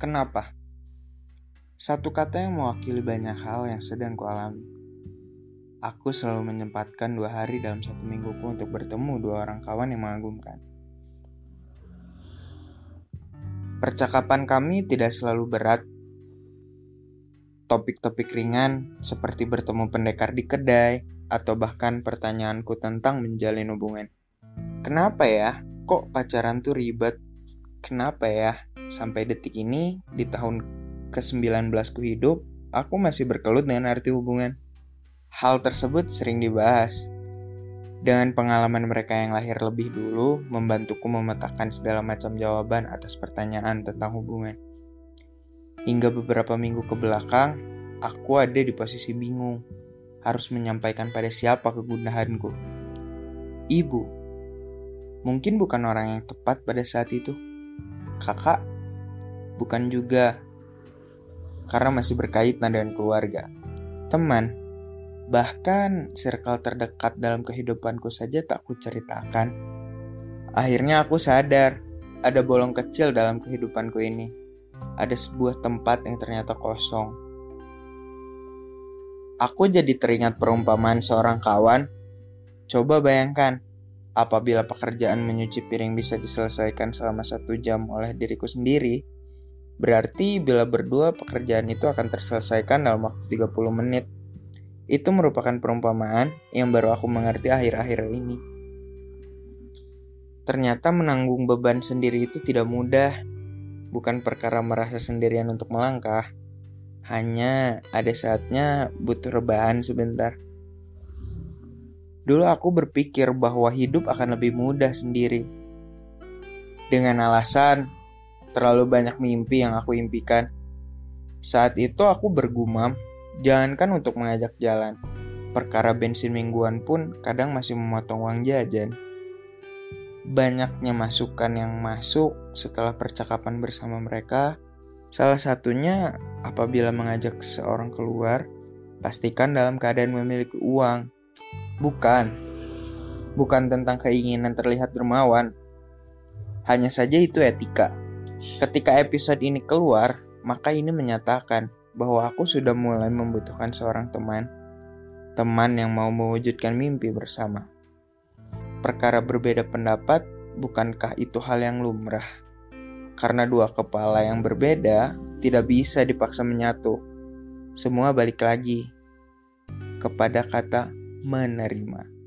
Kenapa? Satu kata yang mewakili banyak hal yang sedang kualami. Aku selalu menyempatkan dua hari dalam satu mingguku untuk bertemu dua orang kawan yang mengagumkan. Percakapan kami tidak selalu berat. Topik-topik ringan seperti bertemu pendekar di kedai atau bahkan pertanyaanku tentang menjalin hubungan. Kenapa ya? Kok pacaran tuh ribet? Kenapa ya? Sampai detik ini, di tahun ke-19 ku hidup, aku masih berkelut dengan arti hubungan. Hal tersebut sering dibahas. Dengan pengalaman mereka yang lahir lebih dulu, membantuku memetakan segala macam jawaban atas pertanyaan tentang hubungan. Hingga beberapa minggu ke belakang, aku ada di posisi bingung. Harus menyampaikan pada siapa kegundahanku. Ibu, Mungkin bukan orang yang tepat pada saat itu. Kakak, bukan juga karena masih berkaitan dengan keluarga. Teman, bahkan circle terdekat dalam kehidupanku saja tak kuceritakan. Akhirnya aku sadar, ada bolong kecil dalam kehidupanku ini. Ada sebuah tempat yang ternyata kosong. Aku jadi teringat perumpamaan seorang kawan. Coba bayangkan, Apabila pekerjaan menyuci piring bisa diselesaikan selama satu jam oleh diriku sendiri, berarti bila berdua pekerjaan itu akan terselesaikan dalam waktu 30 menit. Itu merupakan perumpamaan yang baru aku mengerti akhir-akhir ini. Ternyata menanggung beban sendiri itu tidak mudah. Bukan perkara merasa sendirian untuk melangkah. Hanya ada saatnya butuh rebahan sebentar. Dulu aku berpikir bahwa hidup akan lebih mudah sendiri. Dengan alasan terlalu banyak mimpi yang aku impikan. Saat itu aku bergumam, jangankan untuk mengajak jalan. Perkara bensin mingguan pun kadang masih memotong uang jajan. Banyaknya masukan yang masuk setelah percakapan bersama mereka. Salah satunya apabila mengajak seseorang keluar, pastikan dalam keadaan memiliki uang Bukan. Bukan tentang keinginan terlihat dermawan. Hanya saja itu etika. Ketika episode ini keluar, maka ini menyatakan bahwa aku sudah mulai membutuhkan seorang teman. Teman yang mau mewujudkan mimpi bersama. Perkara berbeda pendapat, bukankah itu hal yang lumrah? Karena dua kepala yang berbeda tidak bisa dipaksa menyatu. Semua balik lagi kepada kata menerima.